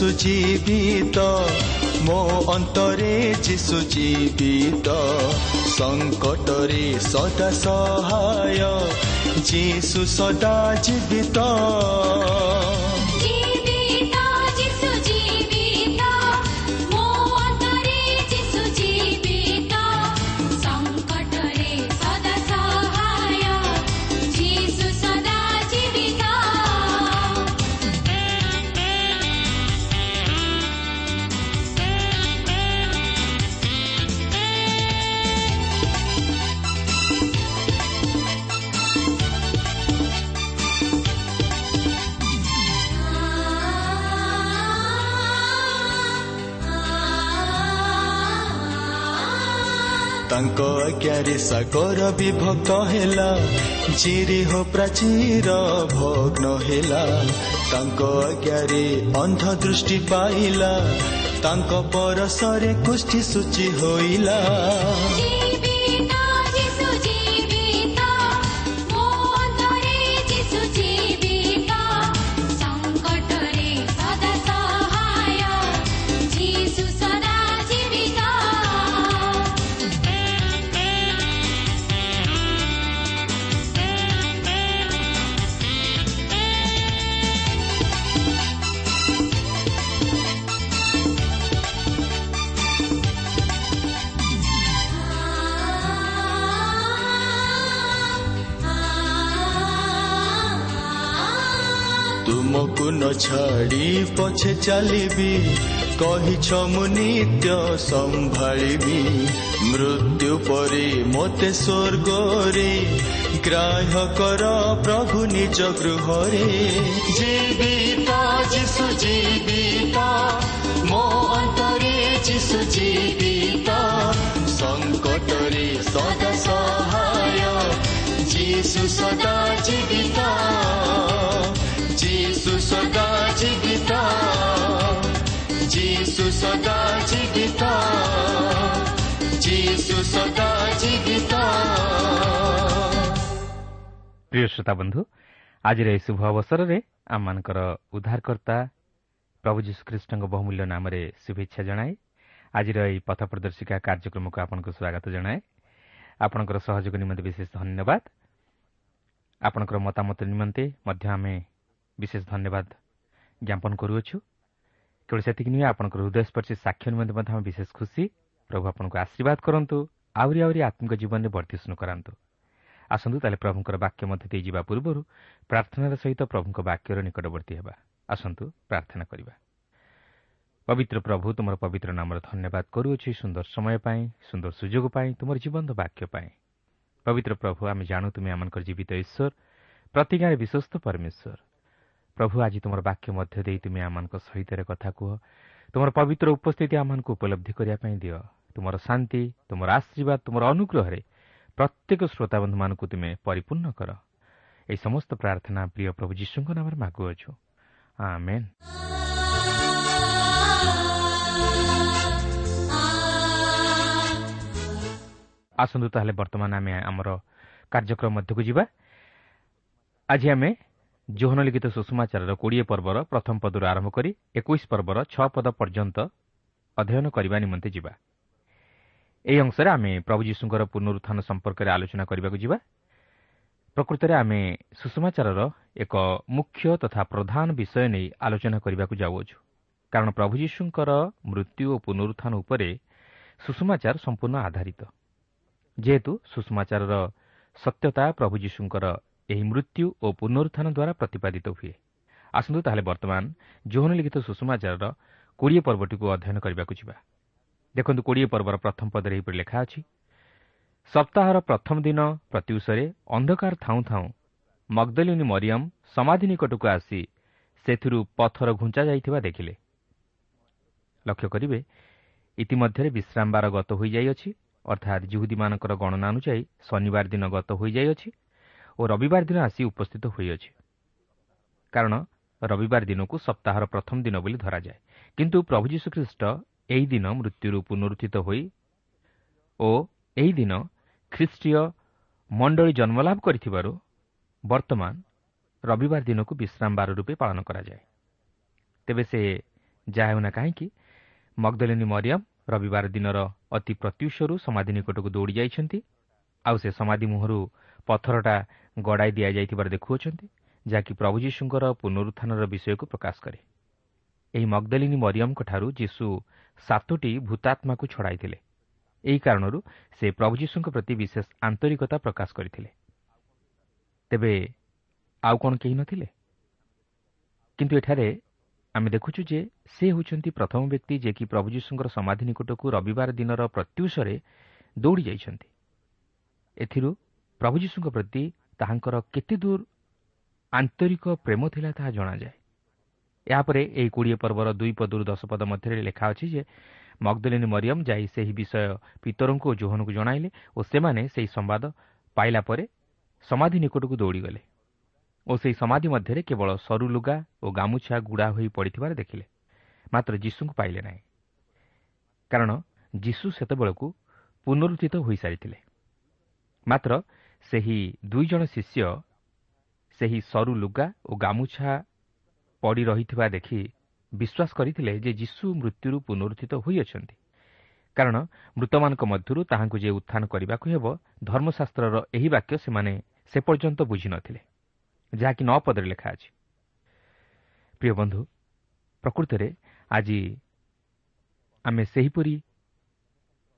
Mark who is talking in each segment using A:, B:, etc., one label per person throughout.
A: ଯିଶୁ ଜୀବିତ ମୋ ଅନ୍ତରେ ଯିଶୁ ଜୀବିତ ସଙ୍କଟରେ ସଦା ସହାୟ ସଦା ଜୀବିତ ତାଙ୍କ ଆଜ୍ଞାରେ ସାଗର ବିଭକ୍ତ ହେଲା ଚିରିହ ପ୍ରାଚୀର ଭଗ୍ନ ହେଲା ତାଙ୍କ ଆଜ୍ଞାରେ ଅନ୍ଧ ଦୃଷ୍ଟି ପାଇଲା ତାଙ୍କ ପରସରେ କୁଷ୍ଠି ସୂଚି ହୋଇଲା ନ ଛାଡ଼ି ପଛେ ଚାଲିବି କହିଛ ମୁଁ ନିତ୍ୟ ସମ୍ଭାଳିବି ମୃତ୍ୟୁ ପରେ ମୋତେ ସ୍ୱର୍ଗରେ ଗ୍ରାହ୍ୟ କର ପ୍ରଭୁ ନିଜ ଗୃହରେ ଜୀବିତ ଯିଶୁ ଜୀବିତ ଯିଶୁ ଜୀବିତ ସଙ୍କଟରେ ସଦା ସହାୟ ଯିଶୁ ସଦା ଜୀବିତ ଯିଶୁ ସଦା ଜୀବିତ ଯିଶୁ ସଦା ଜୀବିତ
B: ପ୍ରିୟ ଶ୍ରୋତା ବନ୍ଧୁ ଆଜିର ଏହି ଶୁଭ ଅବସରରେ ଆମମାନଙ୍କର ଉଦ୍ଧାରକର୍ତ୍ତା ପ୍ରଭୁ ଯୀଶୁଖ୍ରୀଷ୍ଟଙ୍କ ବହୁମୂଲ୍ୟ ନାମରେ ଶୁଭେଚ୍ଛା ଜଣାଏ। ଆଜିର ଏହି ପଥ ପ୍ରଦର୍ଶିକା କାର୍ଯ୍ୟକ୍ରମକୁ ଆପଣଙ୍କୁ ସ୍ୱାଗତ ଜଣାଏ। ଆପଣଙ୍କର ସହଯୋଗ ନିମନ୍ତେ ବିଶେଷ ଧନ୍ୟବାଦ। ଆପଣଙ୍କର ମତାମତ ନିମନ୍ତେ ମଧ୍ୟ ଆମେ ବିଶେଷ ଧନ୍ୟବାଦ ଜ୍ଞାପନ କରୁଅଛୁ। କେବଳ ସେତିକି ନୁହେଁ ଆପଣଙ୍କର ହୃଦୟସ୍ପର୍ଶୀ ସାକ୍ଷ୍ୟ ନିମନ୍ତେ ମଧ୍ୟ ଆମେ ବିଶେଷ ଖୁସି। ପ୍ରଭୁ ଆପଣଙ୍କୁ ଆଶୀର୍ବାଦ କରନ୍ତୁ ଆହୁରି ଆହୁରି ଆତ୍ମିକ ଜୀବନରେ ବର୍ଦ୍ଧିଷ୍ଣୁ କରାନ୍ତୁ। ଆସନ୍ତୁ ତାହେଲେ ପ୍ରଭୁଙ୍କର ବାକ୍ୟ ମଧ୍ୟ ଦେଇଯିବା ପୂର୍ବରୁ ପ୍ରାର୍ଥନାର ସହିତ ପ୍ରଭୁଙ୍କ ବାକ୍ୟର ନିକଟବର୍ତ୍ତୀ ହେବା। ଆସନ୍ତୁ ପ୍ରାର୍ଥନା କରିବା। ପବିତ୍ର ପ୍ରଭୁ ତୁମର ପବିତ୍ର ନାମର ଧନ୍ୟବାଦ କରୁଅଛି ସୁନ୍ଦର ସମୟ ପାଇଁ ସୁନ୍ଦର ସୁଯୋଗ ପାଇଁ ତୁମର ଜୀବନ୍ତ ବାକ୍ୟ ପାଇଁ। ପବିତ୍ର ପ୍ରଭୁ ଆମେ ଜାଣୁ ତୁମେ ଆମଙ୍କର ଜୀବିତ ଈଶ୍ୱର ପ୍ରତି ଗାଁରେ ବିଶ୍ୱସ୍ତ ପରମେଶ୍ୱର। ପ୍ରଭୁ ଆଜି ତୁମର ବାକ୍ୟ ମଧ୍ୟ ଦେଇ ତୁମେ ଆମମାନଙ୍କ ସହିତ କଥା କୁହ। ତୁମର ପବିତ୍ର ଉପସ୍ଥିତି ଆମମାନଙ୍କୁ ଉପଲବ୍ଧି କରିବା ପାଇଁ ଦିଅ। ତୁମର ଶାନ୍ତି ତୁମର ଆଶୀର୍ବାଦ ତୁମର ଅନୁଗ୍ରହରେ ପ୍ରତ୍ୟେକ ଶ୍ରୋତାବନ୍ଧୁମାନଙ୍କୁ ତୁମେ ପରିପୂର୍ଣ୍ଣ କର। ଏହି ସମସ୍ତ ପ୍ରାର୍ଥନା ପ୍ରିୟ ପ୍ରଭୁ ଯୀଶୁଙ୍କ ନାମରେ ମାଗୁଅଛୁ। ଆମେନ୍ ଆସନ୍ତୁ ତାହେଲେ ବର୍ତ୍ତମାନ ଆମେ ଆମର କାର୍ଯ୍ୟକ୍ରମ ମଧ୍ୟକୁ ଯିବା। ଆଜି ଆମେ ଯୌନ ଲିଖିତ ସୁଷମାଚାରର କୋଡ଼ିଏ ପର୍ବର ପ୍ରଥମ ପଦରୁ ଆରମ୍ଭ କରି ଏକୋଇଶ ପର୍ବର ଛଅ ପଦ ପର୍ଯ୍ୟନ୍ତ ଅଧ୍ୟୟନ କରିବା ନିମନ୍ତେ ଯିବା। ଏହି ଅଂଶରେ ଆମେ ପ୍ରଭୁ ଯୀଶୁଙ୍କର ପୁନରୁତ୍ଥାନ ସମ୍ପର୍କରେ ଆଲୋଚନା କରିବାକୁ ଯିବା। ପ୍ରକୃତରେ ଆମେ ସୁଷମାଚାରର ଏକ ମୁଖ୍ୟ ତଥା ପ୍ରଧାନ ବିଷୟ ନେଇ ଆଲୋଚନା କରିବାକୁ ଯାଉଅଛୁ। କାରଣ ପ୍ରଭୁ ଯୀଶୁଙ୍କର ମୃତ୍ୟୁ ଓ ପୁନରୁତ୍ଥାନ ଉପରେ ସୁଷମାଚାର ସମ୍ପୂର୍ଣ୍ଣ ଆଧାରିତ। ଯେହେତୁ ସୁଷମାଚାରର ସତ୍ୟତା ପ୍ରଭୁ ଯୀଶୁଙ୍କର ଏହି ମୃତ୍ୟୁ ଓ ପୁନରୁତ୍ଥାନ ଦ୍ୱାରା ପ୍ରତିପାଦିତ ହୁଏ। ଆସନ୍ତୁ ତାହେଲେ ବର୍ତ୍ତମାନ ଜୋହନ ଲିଖିତ ସୁଷମାଚାରର କୋଡ଼ିଏ ପର୍ବଟିକୁ ଅଧ୍ୟୟନ କରିବାକୁ ଯିବା। ଦେଖନ୍ତୁ କୋଡ଼ିଏ ପର୍ବର ପ୍ରଥମ ପଦରେ ଏହିପରି ଲେଖା ଅଛି ସପ୍ତାହର ପ୍ରଥମ ଦିନ ପ୍ରତ୍ୟୁଷରେ ଅନ୍ଧକାର ଥାଉଁ ଥାଉଁ ମଗଦଲିନୀ ମରିୟମ୍ ସମାଧି ନିକଟକୁ ଆସି ସେଥିରୁ ପଥର ଘୁଞ୍ଚା ଯାଇଥିବା ଦେଖିଲେ। ଲକ୍ଷ୍ୟ କରିବେ ଇତିମଧ୍ୟରେ ବିଶ୍ରାମବାର ଗତ ହୋଇଯାଇଅଛି ଅର୍ଥାତ୍ ଜୁହୁଦୀମାନଙ୍କର ଗଣନା ଅନୁଯାୟୀ ଶନିବାର ଦିନ ଗତ ହୋଇଯାଇଅଛି ଓ ରବିବାର ଦିନ ଆସି ଉପସ୍ଥିତ ହୋଇଅଛି। କାରଣ ରବିବାର ଦିନକୁ ସପ୍ତାହର ପ୍ରଥମ ଦିନ ବୋଲି ଧରାଯାଏ। କିନ୍ତୁ ପ୍ରଭୁ ଯୀଶୁଖ୍ରୀଷ୍ଟ ଏହି ଦିନ ମୃତ୍ୟୁରୁ ପୁନରୁତ୍ଥିତ ହୋଇ ଓ ଏହି ଦିନ ଖ୍ରୀଷ୍ଟୀୟ ମଣ୍ଡଳୀ ଜନ୍ମଲାଭ କରିଥିବାରୁ ବର୍ତ୍ତମାନ ରବିବାର ଦିନକୁ ବିଶ୍ରାମବାର ରୂପେ ପାଳନ କରାଯାଏ। ତେବେ ସେ ଯାହା ହେଉନା କାହିଁକି ମଗଦଲିନୀ ମରିୟମ୍ ରବିବାର ଦିନର ଅତି ପ୍ରତ୍ୟୁଷରୁ ସମାଧି ନିକଟକୁ ଦୌଡ଼ି ଯାଇଛନ୍ତି। ଆଉ ସେ ସମାଧି ମୁହଁରୁ ପଥରଟା ଗଡ଼ାଇ ଦିଆଯାଇଥିବାର ଦେଖୁଅଛନ୍ତି ଯାହାକି ପ୍ରଭୁ ଯୀଶୁଙ୍କର ପୁନରୁତ୍ଥାନର ବିଷୟକୁ ପ୍ରକାଶ କରେ। ଏହି ମଗଦଲିନୀ ମରିୟମ୍ଙ୍କଠାରୁ ଯୀଶୁ ସାତୋଟି ଭୂତାତ୍ମାକୁ ଛଡ଼ାଇଥିଲେ। ଏହି କାରଣରୁ ସେ ପ୍ରଭୁ ଯୀଶୁଙ୍କ ପ୍ରତି ବିଶେଷ ଆନ୍ତରିକତା ପ୍ରକାଶ କରିଥିଲେ। ତେବେ ଆଉ କ'ଣ କେହି ନଥିଲେ? କିନ୍ତୁ ଏଠାରେ ଆମେ ଦେଖୁଛୁ ଯେ ସେ ହେଉଛନ୍ତି ପ୍ରଥମ ବ୍ୟକ୍ତି ଯିଏକି ପ୍ରଭୁ ଯୀଶୁଙ୍କର ସମାଧି ନିକଟକୁ ରବିବାର ଦିନର ପ୍ରତ୍ୟୁଷରେ ଦୌଡ଼ି ଯାଇଛନ୍ତି। ଏଥିରୁ ପ୍ରଭୁ ଯୀଶୁଙ୍କ ପ୍ରତି ତାହାଙ୍କର କେତେ ଦୂର ଆନ୍ତରିକ ପ୍ରେମ ଥିଲା ତାହା ଜଣାଯାଏ। ଏହାପରେ ଏହି କୋଡ଼ିଏ ପର୍ବର ଦୁଇ ପଦରୁ ଦଶ ପଦ ମଧ୍ୟରେ ଲେଖା ଅଛି ଯେ ମଗଦଲିନୀ ମରିୟମ୍ ଯାଇ ସେହି ବିଷୟ ପିତରଙ୍କୁ ଓ ଜୋହନକୁ ଜଣାଇଲେ ଓ ସେମାନେ ସେହି ସମ୍ବାଦ ପାଇଲା ପରେ ସମାଧି ନିକଟକୁ ଦୌଡ଼ିଗଲେ ଓ ସେହି ସମାଧି ମଧ୍ୟରେ କେବଳ ସରୁ ଲୁଗା ଓ ଗାମୁଛା ଗୁଡ଼ା ହୋଇ ପଡ଼ିଥିବାର ଦେଖିଲେ। ମାତ୍ର ଯୀଶୁଙ୍କୁ ପାଇଲେ ନାହିଁ। କାରଣ ଯୀଶୁ ସେତେବେଳକୁ ପୁନରୁଦ୍ଧିତ ହୋଇସାରିଥିଲେ। ମାତ୍ର ସେହି ଦୁଇ ଜଣ ଶିଷ୍ୟ ସେହି ସରୁ ଲୁଗା ଓ ଗାମୁଛା ପଡ଼ି ରହିଥିବା ଦେଖି ବିଶ୍ୱାସ କରିଥିଲେ ଯେ ଯୀଶୁ ମୃତ୍ୟୁରୁ ପୁନରୁଦ୍ଧିତ ହୋଇଅଛନ୍ତି। କାରଣ ମୃତମାନଙ୍କ ମଧ୍ୟରୁ ତାହାଙ୍କୁ ଯେ ଉତ୍ଥାନ କରିବାକୁ ହେବ ଧର୍ମଶାସ୍ତ୍ରର ଏହି ବାକ୍ୟ ସେମାନେ ସେ ପର୍ଯ୍ୟନ୍ତ ବୁଝିନଥିଲେ ଯାହାକି ନଅ ପଦରେ ଲେଖା ଅଛି। ପ୍ରିୟ ବନ୍ଧୁ ପ୍ରକୃତରେ ଆଜି ଆମେ ସେହିପରି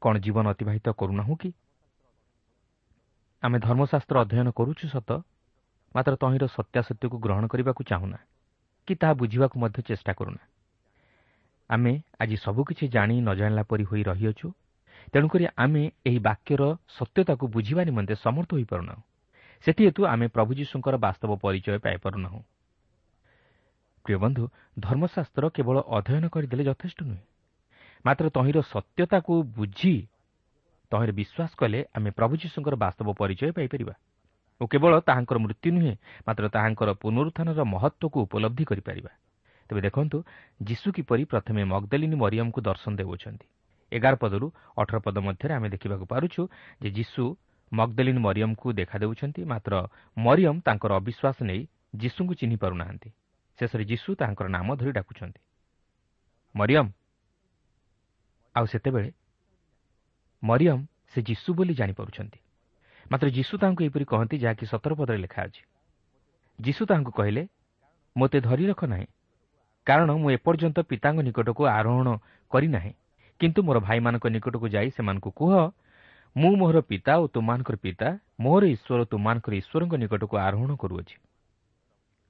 B: କ'ଣ ଜୀବନ ଅତିବାହିତ କରୁନାହୁଁ କି? ଆମେ ଧର୍ମଶାସ୍ତ୍ର ଅଧ୍ୟୟନ କରୁଛୁ ସତ ମାତ୍ର ତହିଁର ସତ୍ୟାସତ୍ୟକୁ ଗ୍ରହଣ କରିବାକୁ ଚାହୁଁନା କି ତାହା ବୁଝିବାକୁ ମଧ୍ୟ ଚେଷ୍ଟା କରୁନା। ଆମେ ଆଜି ସବୁକିଛି ଜାଣି ନ ଜାଣିଲା ପରି ହୋଇ ରହିଅଛୁ ତେଣୁକରି ଆମେ ଏହି ବାକ୍ୟର ସତ୍ୟତାକୁ ବୁଝିବା ନିମନ୍ତେ ସମର୍ଥ ହୋଇପାରୁନାହୁଁ। ସେଥିହେତୁ ଆମେ ପ୍ରଭୁ ଯୀଶୁଙ୍କର ବାସ୍ତବ ପରିଚୟ ପାଇପାରୁନାହୁଁ। ପ୍ରିୟ ବନ୍ଧୁ ଧର୍ମଶାସ୍ତ୍ର କେବଳ ଅଧ୍ୟୟନ କରିଦେଲେ ଯଥେଷ୍ଟ ନୁହେଁ। ମାତ୍ର ତହିଁର ସତ୍ୟତାକୁ ବୁଝି ତହିଁରେ ବିଶ୍ୱାସ କଲେ ଆମେ ପ୍ରଭୁ ଯୀଶୁଙ୍କର ବାସ୍ତବ ପରିଚୟ ପାଇପାରିବା ଓ କେବଳ ତାହାଙ୍କର ମୃତ୍ୟୁ ନୁହେଁ ମାତ୍ର ତାହାଙ୍କର ପୁନରୁତ୍ଥାନର ମହତ୍ତ୍ୱକୁ ଉପଲବ୍ଧି କରିପାରିବା। ତେବେ ଦେଖନ୍ତୁ ଯୀଶୁ କିପରି ପ୍ରଥମେ ମଗଦଲିନୀ ମରିୟମ୍ଙ୍କୁ ଦର୍ଶନ ଦେଉଅଛନ୍ତି। ଏଗାର ପଦରୁ ଅଠର ପଦ ମଧ୍ୟରେ ଆମେ ଦେଖିବାକୁ ପାରୁଛୁ ଯେ ଯୀଶୁ ମଗଦଲିନ ମରିୟମ୍ଙ୍କୁ ଦେଖା ଦେଉଛନ୍ତି ମାତ୍ର ମରିୟମ୍ ତାଙ୍କର ଅବିଶ୍ୱାସ ନେଇ ଯୀଶୁଙ୍କୁ ଚିହ୍ନି ପାରୁନାହାନ୍ତି। ଶେଷରେ ଯୀଶୁ ତାଙ୍କର ନାମ ଧରି ଡାକୁଛନ୍ତି। ମରିୟମ୍! ଆଉ ସେତେବେଳେ ମରିୟମ୍ ସେ ଯୀଶୁ ବୋଲି ଜାଣିପାରୁଛନ୍ତି ମାତ୍ର ଯୀଶୁ ତାଙ୍କୁ ଏହିପରି କହନ୍ତି ଯାହାକି ସତର ପଦରେ ଲେଖା ଅଛି ଯୀଶୁ ତାହାଙ୍କୁ କହିଲେ ମୋତେ ଧରି ରଖ ନାହିଁ କାରଣ ମୁଁ ଏପର୍ଯ୍ୟନ୍ତ ପିତାଙ୍କ ନିକଟକୁ ଆରୋହଣ କରିନାହିଁ କିନ୍ତୁ ମୋର ଭାଇମାନଙ୍କ ନିକଟକୁ ଯାଇ ସେମାନଙ୍କୁ କୁହ ମୁଁ ମୋର ପିତା ଓ ତୁମାନଙ୍କର ପିତା ମୋର ଈଶ୍ୱର ତୁମାନଙ୍କର ଈଶ୍ୱରଙ୍କ ନିକଟକୁ ଆରୋହଣ କରୁଅଛି।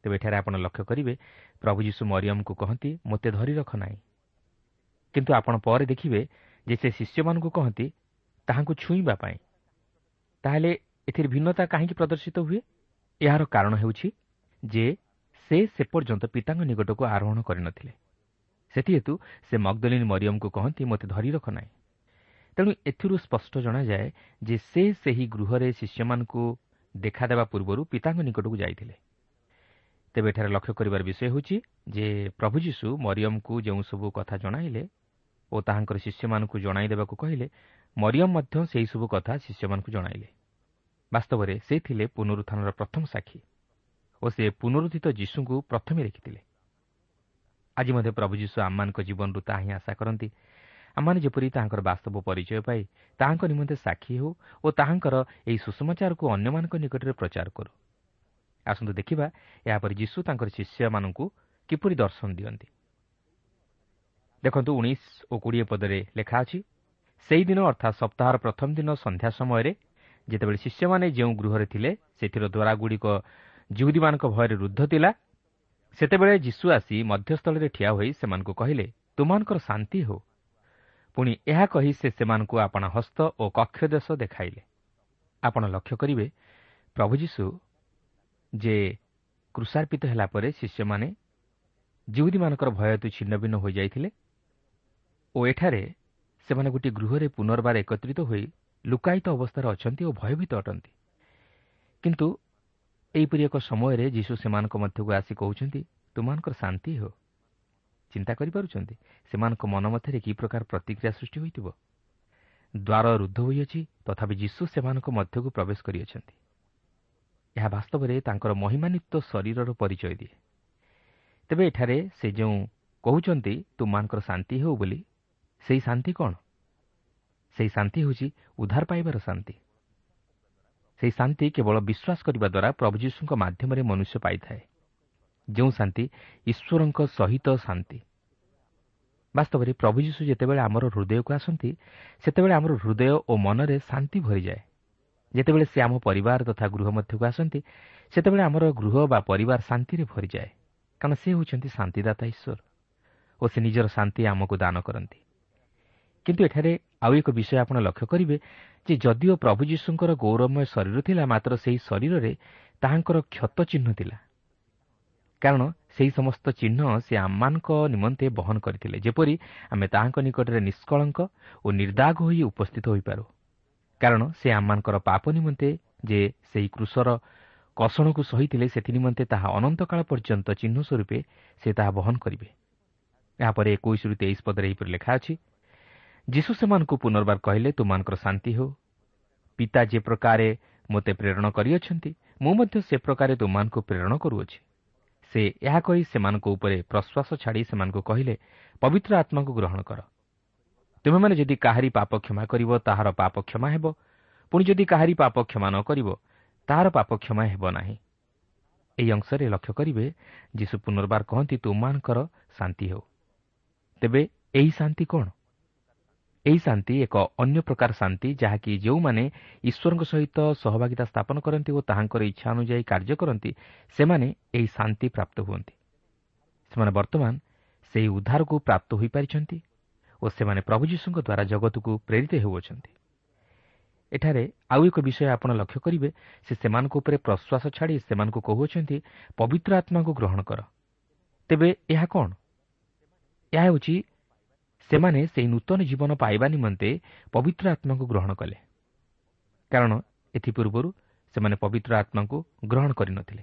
B: ତେବେ ଏଠାରେ ଆପଣ ଲକ୍ଷ୍ୟ କରିବେ ପ୍ରଭୁ ଯୀଶୁ ମରିୟମ୍ଙ୍କୁ କହନ୍ତି ମୋତେ ଧରି ରଖ ନାହିଁ କିନ୍ତୁ ଆପଣ ପରେ ଦେଖିବେ ଯେ ସେ ଶିଷ୍ୟମାନଙ୍କୁ କହନ୍ତି ତାହାଙ୍କୁ ଛୁଇଁବା ପାଇଁ। ତାହେଲେ ଏଥିରେ ଭିନ୍ନତା କାହିଁକି ପ୍ରଦର୍ଶିତ ହୁଏ? ଏହାର କାରଣ ହେଉଛି ଯେ ସେ ସେ ପର୍ଯ୍ୟନ୍ତ ପିତାଙ୍କ ନିକଟକୁ ଆରୋହଣ କରିନଥିଲେ। ସେଥିହେତୁ ସେ ମଗଦଲିନ ମରିୟମ୍ଙ୍କୁ କହନ୍ତି ମୋତେ ଧରି ରଖ ନାହିଁ। ତେଣୁ ଏଥିରୁ ସ୍ପଷ୍ଟ ଜଣାଯାଏ ଯେ ସେ ସେହି ଗୃହରେ ଶିଷ୍ୟମାନଙ୍କୁ ଦେଖାଦେବା ପୂର୍ବରୁ ପିତାଙ୍କ ନିକଟକୁ ଯାଇଥିଲେ। ତେବେ ଏଠାରେ ଲକ୍ଷ୍ୟ କରିବାର ବିଷୟ ହେଉଛି ଯେ ପ୍ରଭୁ ଯୀଶୁ ମରିୟମ୍ଙ୍କୁ ଯେଉଁସବୁ କଥା ଜଣାଇଲେ ଓ ତାହାଙ୍କର ଶିଷ୍ୟମାନଙ୍କୁ ଜଣାଇ ଦେବାକୁ କହିଲେ ମରିୟମ୍ ମଧ୍ୟ ସେହିସବୁ କଥା ଶିଷ୍ୟମାନଙ୍କୁ ଜଣାଇଲେ। ବାସ୍ତବରେ ସେ ଥିଲେ ପୁନରୁତ୍ଥାନର ପ୍ରଥମ ସାକ୍ଷୀ ଓ ସେ ପୁନରୁଦ୍ଧିତ ଯୀଶୁଙ୍କୁ ପ୍ରଥମେ ଦେଖିଥିଲେ। ଆଜି ମଧ୍ୟ ପ୍ରଭୁ ଯୀଶୁ ଆମମାନଙ୍କ ଜୀବନରୁ ତାହା ହିଁ ଆଶା କରନ୍ତି। ଆମମାନେ ଯେପରି ତାହାଙ୍କର ବାସ୍ତବ ପରିଚୟ ପାଇ ତାହାଙ୍କ ନିମନ୍ତେ ସାକ୍ଷୀ ହେଉ ଓ ତାହାଙ୍କର ଏହି ସୁଷମାଚାରକୁ ଅନ୍ୟମାନଙ୍କ ନିକଟରେ ପ୍ରଚାର କରୁ। ଆସନ୍ତୁ ଦେଖିବା ଏହାପରେ ଯୀଶୁ ତାଙ୍କର ଶିଷ୍ୟମାନଙ୍କୁ କିପରି ଦର୍ଶନ ଦିଅନ୍ତି। ଦେଖନ୍ତୁ ଉଣେଇଶ ଓ କୋଡ଼ିଏ ପଦରେ ଲେଖା ଅଛି ସେହିଦିନ ଅର୍ଥାତ୍ ସପ୍ତାହର ପ୍ରଥମ ଦିନ ସନ୍ଧ୍ୟା ସମୟରେ ଯେତେବେଳେ ଶିଷ୍ୟମାନେ ଯେଉଁ ଗୃହରେ ଥିଲେ ସେଥିର ଦ୍ୱାରାଗୁଡ଼ିକ ଜିହୁଦୀମାନଙ୍କ ଭୟରେ ରୁଦ୍ଧ ଥିଲା ସେତେବେଳେ ଯୀଶୁ ଆସି ମଧ୍ୟସ୍ଥଳରେ ଠିଆ ହୋଇ ସେମାନଙ୍କୁ କହିଲେ ତୁମମାନଙ୍କର ଶାନ୍ତି ହେଉ। ପୁଣି ଏହା କହି ସେ ସେମାନଙ୍କୁ ଆପଣା ହସ୍ତ ଓ କକ୍ଷ ଦେଶ ଦେଖାଇଲେ। ଆପଣ ଲକ୍ଷ୍ୟ କରିବେ ପ୍ରଭୁ ଯୀଶୁ ଯେ କୃଷାର୍ପିତ ହେଲା ପରେ ଶିଷ୍ୟମାନେ ଜିହୁଦୀମାନଙ୍କର ଭୟ ହେତୁ ଛିନ୍ନ ଭିନ୍ନ ହୋଇଯାଇଥିଲେ ଓ ଏଠାରେ ସେମାନେ ଗୋଟିଏ ଗୃହରେ ପୁନର୍ବାର ଏକତ୍ରିତ ହୋଇ ଲୁକାୟିତ ଅବସ୍ଥାରେ ଅଛନ୍ତି ଓ ଭୟଭୀତ ଅଟନ୍ତି। କିନ୍ତୁ ଏହିପରି ଏକ ସମୟରେ ଯୀଶୁ ସେମାନଙ୍କ ମଧ୍ୟକୁ ଆସି କହୁଛନ୍ତି ତୁମମାନଙ୍କର ଶାନ୍ତି ହେଉ ଚିନ୍ତା କରିପାରୁଛନ୍ତି? ସେମାନଙ୍କ ମନ ମଧ୍ୟରେ କି ପ୍ରକାର ପ୍ରତିକ୍ରିୟା ସୃଷ୍ଟି ହୋଇଥିବ? ଦ୍ୱାର ରୁଦ୍ଧ ହୋଇଅଛି ତଥାପି ଯୀଶୁ ସେମାନଙ୍କ ମଧ୍ୟକୁ ପ୍ରବେଶ କରିଅଛନ୍ତି। ଏହା ବାସ୍ତବରେ ତାଙ୍କର ମହିମାନିତ୍ୱ ଶରୀରର ପରିଚୟ ଦିଏ। ତେବେ ଏଠାରେ ସେ ଯେଉଁ କହୁଛନ୍ତି ତୁମମାନଙ୍କର ଶାନ୍ତି ହେଉ ବୋଲି ସେହି ଶାନ୍ତି କ'ଣ? ସେହି ଶାନ୍ତି ହେଉଛି ଉଦ୍ଧାର ପାଇବାର ଶାନ୍ତି। ସେହି ଶାନ୍ତି କେବଳ ବିଶ୍ୱାସ କରିବା ଦ୍ୱାରା ପ୍ରଭୁ ଯୀଶୁଙ୍କ ମାଧ୍ୟମରେ ମନୁଷ୍ୟ ପାଇଥାଏ। ଯେଉଁ ଶାନ୍ତି ଈଶ୍ୱରଙ୍କ ସହିତ ଶାନ୍ତି। ବାସ୍ତବରେ ପ୍ରଭୁ ଯୀଶୁ ଯେତେବେଳେ ଆମର ହୃଦୟକୁ ଆସନ୍ତି ସେତେବେଳେ ଆମର ହୃଦୟ ଓ ମନରେ ଶାନ୍ତି ଭରିଯାଏ। ଯେତେବେଳେ ସେ ଆମ ପରିବାର ତଥା ଗୃହ ମଧ୍ୟକୁ ଆସନ୍ତି ସେତେବେଳେ ଆମର ଗୃହ ବା ପରିବାର ଶାନ୍ତିରେ ଭରିଯାଏ। କାରଣ ସେ ହେଉଛନ୍ତି ଶାନ୍ତିଦାତା ଈଶ୍ୱର ଓ ସେ ନିଜର ଶାନ୍ତି ଆମକୁ ଦାନ କରନ୍ତି। କିନ୍ତୁ ଏଠାରେ ଆଉ ଏକ ବିଷୟ ଆପଣ ଲକ୍ଷ୍ୟ କରିବେ ଯେ ଯଦିଓ ପ୍ରଭୁ ଯୀଶୁଙ୍କର ଗୌରବମୟ ଶରୀର ଥିଲା ମାତ୍ର ସେହି ଶରୀରରେ ତାହାଙ୍କର କ୍ଷତ ଚିହ୍ନ ଥିଲା। କାରଣ ସେହି ସମସ୍ତ ଚିହ୍ନ ସେ ଆମମାନଙ୍କ ନିମନ୍ତେ ବହନ କରିଥିଲେ ଯେପରି ଆମେ ତାହାଙ୍କ ନିକଟରେ ନିଷ୍କଳଙ୍କ ଓ ନିର୍ଦ୍ଦାଗ ହୋଇ ଉପସ୍ଥିତ ହୋଇପାରୁ। କାରଣ ସେ ଆମମାନଙ୍କର ପାପ ନିମନ୍ତେ ଯେ ସେହି କୃଷର କଷଣକୁ ସହିଥିଲେ ସେଥି ନିମନ୍ତେ ତାହା ଅନନ୍ତକାଳ ପର୍ଯ୍ୟନ୍ତ ଚିହ୍ନ ସ୍ୱରୂପେ ସେ ତାହା ବହନ କରିବେ। ଏହାପରେ ଏକୋଇଶରୁ ତେଇଶ ପଦରେ ଏହିପରି ଲେଖା ଅଛି ଯୀଶୁ ସେମାନଙ୍କୁ ପୁନର୍ବାର କହିଲେ ତୁମମାନଙ୍କର ଶାନ୍ତି ହେଉ। ପିତା ଯେ ପ୍ରକାରେ ମୋତେ ପ୍ରେରଣ କରିଅଛନ୍ତି ମୁଁ ମଧ୍ୟ ସେ ପ୍ରକାରେ ତୁମମାନଙ୍କୁ ପ୍ରେରଣ କରୁଅଛି। ସେ ଏହା କହି ସେମାନଙ୍କ ଉପରେ ପ୍ରଶ୍ୱାସ ଛାଡ଼ି ସେମାନଙ୍କୁ କହିଲେ ପବିତ୍ର ଆତ୍ମାକୁ ଗ୍ରହଣ କର। ତୁମେମାନେ ଯଦି କାହାରି ପାପ କ୍ଷମା କରିବ ତାହାର ପାପ କ୍ଷମା ହେବ। ପୁଣି ଯଦି କାହାରି ପାପ କ୍ଷମା ନ କରିବ ତାହାର ପାପ କ୍ଷମା ହେବ ନାହିଁ। ଏହି ଅଂଶରେ ଲକ୍ଷ୍ୟ କରିବେ ଯୀଶୁ ପୁନର୍ବାର କହନ୍ତି ତୁମମାନଙ୍କର ଶାନ୍ତି ହେଉ। ତେବେ ଏହି ଶାନ୍ତି କ'ଣ? ଏହି ଶାନ୍ତି ଏକ ଅନ୍ୟ ପ୍ରକାର ଶାନ୍ତି ଯାହାକି ଯେଉଁମାନେ ଈଶ୍ୱରଙ୍କ ସହିତ ସହଭାଗିତା ସ୍ଥାପନ କରନ୍ତି ଓ ତାହାଙ୍କର ଇଚ୍ଛା ଅନୁଯାୟୀ କାର୍ଯ୍ୟ କରନ୍ତି ସେମାନେ ଏହି ଶାନ୍ତି ପ୍ରାପ୍ତ ହୁଅନ୍ତି ସେମାନେ ବର୍ତ୍ତମାନ ସେହି ଉଦ୍ଧାରକୁ ପ୍ରାପ୍ତ ହୋଇପାରିଛନ୍ତି ଓ ସେମାନେ ପ୍ରଭୁ ଯୀଶୁଙ୍କ ଦ୍ୱାରା ଜଗତକୁ ପ୍ରେରିତ ହେଉଅଛନ୍ତି ଏଠାରେ ଆଉ ଏକ ବିଷୟ ଆପଣ ଲକ୍ଷ୍ୟ କରିବେ ସେ ସେମାନଙ୍କ ଉପରେ ପ୍ରଶ୍ୱାସ ଛାଡ଼ି ସେମାନଙ୍କୁ କହୁଅଛନ୍ତି ପବିତ୍ର ଆତ୍ମାକୁ ଗ୍ରହଣ କର। ତେବେ ଏହା କ'ଣ? ଏହା ହେଉଛି ସେମାନେ ସେହି ନୂତନ ଜୀବନ ପାଇବା ନିମନ୍ତେ ପବିତ୍ର ଆତ୍ମାକୁ ଗ୍ରହଣ କଲେ। କାରଣ ଏଥିପୂର୍ବରୁ ସେମାନେ ପବିତ୍ର ଆତ୍ମାକୁ ଗ୍ରହଣ କରିନଥିଲେ।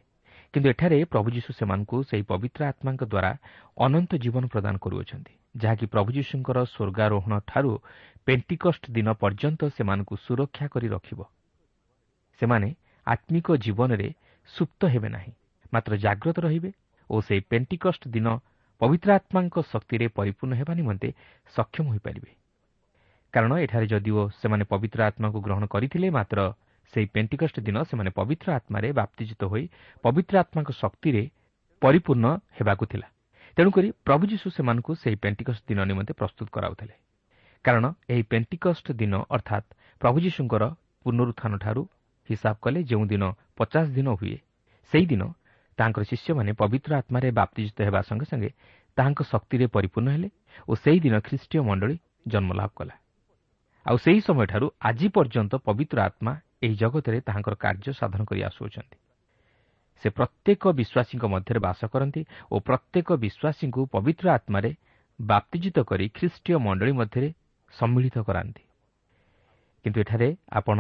B: କିନ୍ତୁ ଏଠାରେ ପ୍ରଭୁ ଯୀଶୁ ସେମାନଙ୍କୁ ସେହି ପବିତ୍ର ଆତ୍ମାଙ୍କ ଦ୍ୱାରା ଅନନ୍ତ ଜୀବନ ପ୍ରଦାନ କରୁଅଛନ୍ତି ଯାହାକି ପ୍ରଭୁ ଯୀଶୁଙ୍କର ସ୍ୱର୍ଗାରୋହଣ ଠାରୁ ପେଣ୍ଟିକଷ୍ଟ ଦିନ ପର୍ଯ୍ୟନ୍ତ ସେମାନଙ୍କୁ ସୁରକ୍ଷା କରି ରଖିବ। ସେମାନେ ଆତ୍ମିକ ଜୀବନରେ ସୁପ୍ତ ହେବେ ନାହିଁ ମାତ୍ର ଜାଗ୍ରତ ରହିବେ ଓ ସେହି ପେଣ୍ଟିକଷ୍ଟ ଦିନ ପବିତ୍ର ଆତ୍ମାଙ୍କ ଶକ୍ତିରେ ପରିପୂର୍ଣ୍ଣ ହେବା ନିମନ୍ତେ ସକ୍ଷମ ହୋଇପାରିବେ। କାରଣ ଏଠାରେ ଯଦିଓ ସେମାନେ ପବିତ୍ର ଆତ୍ମାକୁ ଗ୍ରହଣ କରିଥିଲେ ମାତ୍ର ସେହି ପେଣ୍ଟିକଷ୍ଟ ଦିନ ସେମାନେ ପବିତ୍ର ଆତ୍ମାରେ ବାପ୍ତିଜିତ ହୋଇ ପବିତ୍ର ଆତ୍ମାଙ୍କ ଶକ୍ତିରେ ପରିପୂର୍ଣ୍ଣ ହେବାକୁ ଥିଲା। ତେଣୁକରି ପ୍ରଭୁ ଯୀଶୁ ସେମାନଙ୍କୁ ସେହି ପେଣ୍ଟିକଷ୍ଟ ଦିନ ନିମନ୍ତେ ପ୍ରସ୍ତୁତ କରାଉଥିଲେ। କାରଣ ଏହି ପେଣ୍ଟିକଷ୍ଟ ଦିନ ଅର୍ଥାତ୍ ପ୍ରଭୁ ଯୀଶୁଙ୍କର ପୁନରୁତ୍ଥାନଠାରୁ ହିସାବ କଲେ ଯେଉଁଦିନ ପଚାଶ ଦିନ ହୁଏ ସେହିଦିନ ତାଙ୍କର ଶିଷ୍ୟମାନେ ପବିତ୍ର ଆତ୍ମାରେ ବାପ୍ତିଜିତ ହେବା ସଙ୍ଗେ ସଙ୍ଗେ ତାହାଙ୍କ ଶକ୍ତିରେ ପରିପୂର୍ଣ୍ଣ ହେଲେ ଓ ସେହିଦିନ ଖ୍ରୀଷ୍ଟୀୟ ମଣ୍ଡଳୀ ଜନ୍ମଲାଭ କଲା। ଆଉ ସେହି ସମୟଠାରୁ ଆଜି ପର୍ଯ୍ୟନ୍ତ ପବିତ୍ର ଆତ୍ମା ଏହି ଜଗତରେ ତାହାଙ୍କର କାର୍ଯ୍ୟ ସାଧନ କରି ଆସୁଅଛନ୍ତି। ସେ ପ୍ରତ୍ୟେକ ବିଶ୍ୱାସୀଙ୍କ ମଧ୍ୟରେ ବାସ କରନ୍ତି ଓ ପ୍ରତ୍ୟେକ ବିଶ୍ୱାସୀଙ୍କୁ ପବିତ୍ର ଆତ୍ମାରେ ବାପ୍ତିଜିତ କରି ଖ୍ରୀଷ୍ଟୀୟ ମଣ୍ଡଳୀ ମଧ୍ୟରେ ସମ୍ମିଳିତ କରାନ୍ତି। କିନ୍ତୁ ଏଠାରେ ଆପଣ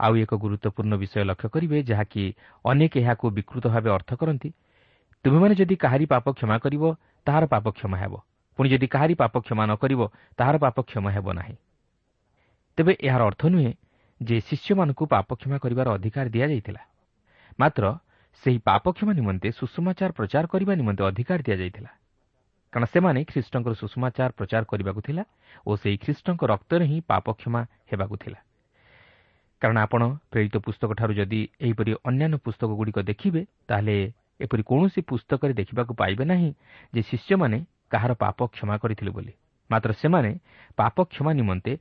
B: ଆଉ ଏକ ଗୁରୁତ୍ୱପୂର୍ଣ୍ଣ ବିଷୟ ଲକ୍ଷ୍ୟ କରିବେ ଯାହାକି ଅନେକ ଏହାକୁ ବିକୃତ ଭାବେ ଅର୍ଥ କରନ୍ତି। ତୁମେମାନେ ଯଦି କାହାରି ପାପ କ୍ଷମା କରିବ ତାହାର ପାପ କ୍ଷମା ହେବ। ପୁଣି ଯଦି କାହାରି ପାପ କ୍ଷମା ନ କରିବ ତାହାର ପାପ କ୍ଷମା ହେବ ନାହିଁ। ତେବେ ଏହାର ଅର୍ଥ ନୁହେଁ ଯେ ଶିଷ୍ୟମାନଙ୍କୁ ପାପ କ୍ଷମା କରିବାର ଅଧିକାର ଦିଆଯାଇଥିଲା। ମାତ୍ର ସେହି ପାପ କ୍ଷମା ନିମନ୍ତେ ସୁଷମାଚାର ପ୍ରଚାର କରିବା ନିମନ୍ତେ ଅଧିକାର ଦିଆଯାଇଥିଲା। କାରଣ ସେମାନେ ଖ୍ରୀଷ୍ଟଙ୍କର ସୁଷମାଚାର ପ୍ରଚାର କରିବାକୁ ଥିଲା ଓ ସେହି ଖ୍ରୀଷ୍ଟଙ୍କ ରକ୍ତରେ ହିଁ ପାପ କ୍ଷମା ହେବାକୁ ଥିଲା। କାରଣ ଆପଣ ପ୍ରେରିତ ପୁସ୍ତକଠାରୁ ଯଦି ଏହିପରି ଅନ୍ୟାନ୍ୟ ପୁସ୍ତକଗୁଡ଼ିକ ଦେଖିବେ ତାହେଲେ ଏପରି କୌଣସି ପୁସ୍ତକରେ ଦେଖିବାକୁ ପାଇବେ ନାହିଁ ଯେ ଶିଷ୍ୟମାନେ କାହାର ପାପ କ୍ଷମା କରିଥିଲେ ବୋଲି। ମାତ୍ର ସେମାନେ ପାପ କ୍ଷମା ନିମନ୍ତେ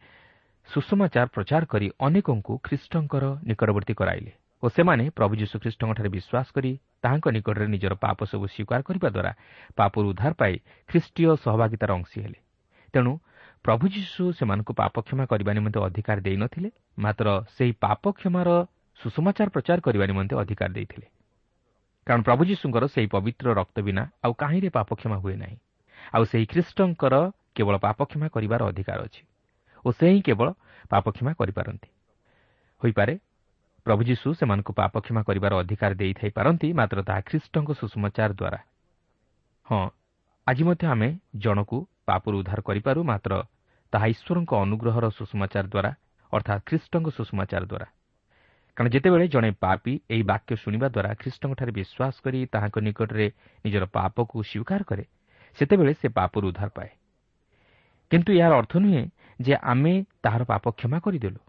B: ସୁଷମାଚାର ପ୍ରଚାର କରି ଅନେକଙ୍କୁ ଖ୍ରୀଷ୍ଟଙ୍କର ନିକଟବର୍ତ୍ତୀ କରାଇଲେ ଓ ସେମାନେ ପ୍ରଭୁ ଯୀଶୁଖ୍ରୀଷ୍ଟଙ୍କଠାରେ ବିଶ୍ୱାସ କରି ତାହାଙ୍କ ନିକଟରେ ନିଜର ପାପ ସବୁ ସ୍ୱୀକାର କରିବା ଦ୍ୱାରା ପାପରୁ ଉଦ୍ଧାର ପାଇ ଖ୍ରୀଷ୍ଟୀୟ ସହଭାଗିତାର ଅଂଶୀ ହେଲେ। ତେଣୁ ପ୍ରଭୁ ଯୀଶୁ ସେମାନଙ୍କୁ ପାପ କ୍ଷମା କରିବା ନିମନ୍ତେ ଅଧିକାର ଦେଇନଥିଲେ ମାତ୍ର ସେହି ପାପ କ୍ଷମାର ସୁଷମାଚାର ପ୍ରଚାର କରିବା ନିମନ୍ତେ ଅଧିକାର ଦେଇଥିଲେ। କାରଣ ପ୍ରଭୁ ଯୀଶୁଙ୍କର ସେହି ପବିତ୍ର ରକ୍ତ ବିନା ଆଉ କାହିଁରେ ପାପ କ୍ଷମା ହୁଏ ନାହିଁ? ଆଉ ସେହି ଖ୍ରୀଷ୍ଟଙ୍କର କେବଳ ପାପ କ୍ଷମା କରିବାର ଅଧିକାର ଅଛି ଓ ସେ ହିଁ କେବଳ ପାପ କ୍ଷମା କରିପାରନ୍ତି। ହୋଇପାରେ ପ୍ରଭୁ ଯୀଶୁ ସେମାନଙ୍କୁ ପାପ କ୍ଷମା କରିବାର ଅଧିକାର ଦେଇଥାଇପାରନ୍ତି ମାତ୍ର ତାହା ଖ୍ରୀଷ୍ଟଙ୍କ ସୁଷମାଚାର ଦ୍ୱାରା। ହଁ ଆଜି ମଧ୍ୟ ଆମେ ଜଣକୁ ପାପରୁ ଉଦ୍ଧାର କରିପାରୁ ମାତ୍ର ତାହା ଈଶ୍ୱରଙ୍କ ଅନୁଗ୍ରହର ସୁଷମାଚାର ଦ୍ୱାରା ଅର୍ଥାତ୍ ଖ୍ରୀଷ୍ଟଙ୍କ ସୁଷମାଚାର ଦ୍ୱାରା। କାରଣ ଯେତେବେଳେ ଜଣେ ପାପି ଏହି ବାକ୍ୟ ଶୁଣିବା ଦ୍ୱାରା ଖ୍ରୀଷ୍ଟଙ୍କଠାରେ ବିଶ୍ୱାସ କରି ତାହାଙ୍କ ନିକଟରେ ନିଜର ପାପକୁ ସ୍ୱୀକାର କରେ ସେତେବେଳେ ସେ ପାପରୁ ଉଦ୍ଧାର ପାଏ। କିନ୍ତୁ ଏହାର ଅର୍ଥ ନୁହେଁ ଯେ ଆମେ ତାହାର ପାପ କ୍ଷମା କରିଦେଲୁ।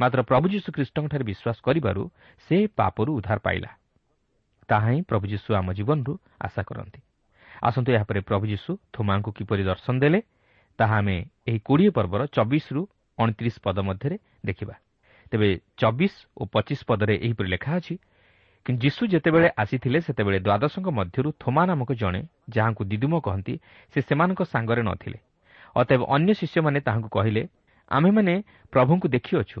B: ମାତ୍ର ପ୍ରଭୁ ଯୀଶୁ ଖ୍ରୀଷ୍ଟଙ୍କଠାରେ ବିଶ୍ୱାସ କରିବାରୁ ସେ ପାପରୁ ଉଦ୍ଧାର ପାଇଲା। ତାହା ହିଁ ପ୍ରଭୁ ଯୀଶୁ ଆମ ଜୀବନରୁ ଆଶା କରନ୍ତି। ଆସନ୍ତୁ ଏହାପରେ ପ୍ରଭୁ ଯୀଶୁ ଥୋମାଙ୍କୁ କିପରି ଦର୍ଶନ ଦେଲେ ତାହା ଆମେ ଏହି କୋଡ଼ିଏ ପର୍ବର ଚବିଶରୁ ଅଣତିରିଶ ପଦ ମଧ୍ୟରେ ଦେଖିବା। ତେବେ ଚବିଶ ଓ ପଚିଶ ପଦରେ ଏହିପରି ଲେଖା ଅଛି କିନ୍ତୁ ଯୀଶୁ ଯେତେବେଳେ ଆସିଥିଲେ ସେତେବେଳେ ଦ୍ୱାଦଶଙ୍କ ମଧ୍ୟରୁ ଥୋମା ନାମକ ଜଣେ ଯାହାଙ୍କୁ ଦିଦୁମ କହନ୍ତି ସେ ସେମାନଙ୍କ ସାଙ୍ଗରେ ନଥିଲେ। ଅତଏବ ଅନ୍ୟ ଶିଷ୍ୟମାନେ ତାହାଙ୍କୁ କହିଲେ ଆମ୍ଭେମାନେ ପ୍ରଭୁଙ୍କୁ ଦେଖିଅଛୁ।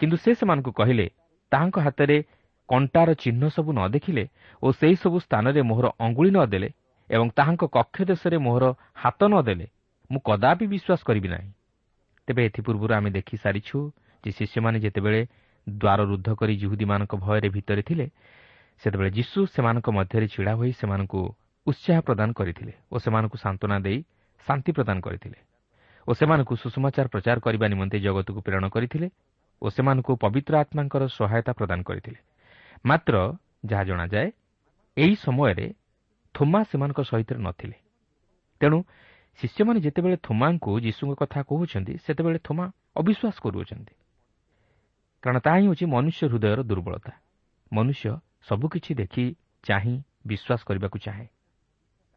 B: କିନ୍ତୁ ସେ ସେମାନଙ୍କୁ କହିଲେ ତାହାଙ୍କ ହାତରେ କଣ୍ଟାର ଚିହ୍ନ ସବୁ ନ ଦେଖିଲେ ଓ ସେହିସବୁ ସ୍ଥାନରେ ମୋହର ଅଙ୍ଗୁଳି ନ ଦେଲେ ଏବଂ ତାହାଙ୍କ କକ୍ଷ ଦେଶରେ ମୋହର ହାତ ନ ଦେଲେ। ମୁଁ କଦାପି ବିଶ୍ୱାସ କରିବି ନାହିଁ। ତେବେ ଏଥିପୂର୍ବରୁ ଆମେ ଦେଖିସାରିଛୁ ଯେ ଶିଷ୍ୟମାନେ ଯେତେବେଳେ ଦ୍ୱାର ରୁଦ୍ଧ କରି ଜୁହୁଦୀମାନଙ୍କ ଭୟରେ ଭିତରେ ଥିଲେ ସେତେବେଳେ ଯୀଶୁ ସେମାନଙ୍କ ମଧ୍ୟରେ ଛିଡ଼ା ହୋଇ ସେମାନଙ୍କୁ ଉତ୍ସାହ ପ୍ରଦାନ କରିଥିଲେ ଓ ସେମାନଙ୍କୁ ସାନ୍ତ୍ୱନା ଦେଇ ଶାନ୍ତି ପ୍ରଦାନ କରିଥିଲେ ଓ ସେମାନଙ୍କୁ ସୁଷମାଚାର ପ୍ରଚାର କରିବା ନିମନ୍ତେ ଜଗତକୁ ପ୍ରେରଣ କରିଥିଲେ ଓ ସେମାନଙ୍କୁ ପବିତ୍ର ଆତ୍ମାଙ୍କର ସହାୟତା ପ୍ରଦାନ କରିଥିଲେ। ମାତ୍ର ଯାହା ଜଣାଯାଏ ଏହି ସମୟରେ ଥୋମା ସେମାନଙ୍କ ସହିତ ନଥିଲେ। ତେଣୁ ଶିଷ୍ୟମାନେ ଯେତେବେଳେ ଥୋମାଙ୍କୁ ଯୀଶୁଙ୍କ କଥା କହୁଛନ୍ତି ସେତେବେଳେ ଥୋମା ଅବିଶ୍ୱାସ କରୁଅଛନ୍ତି। କାରଣ ତାହା ହିଁ ହେଉଛି ମନୁଷ୍ୟ ହୃଦୟର ଦୁର୍ବଳତା। ମନୁଷ୍ୟ ସବୁକିଛି ଦେଖି ଚାହିଁ ବିଶ୍ୱାସ କରିବାକୁ ଚାହେଁ।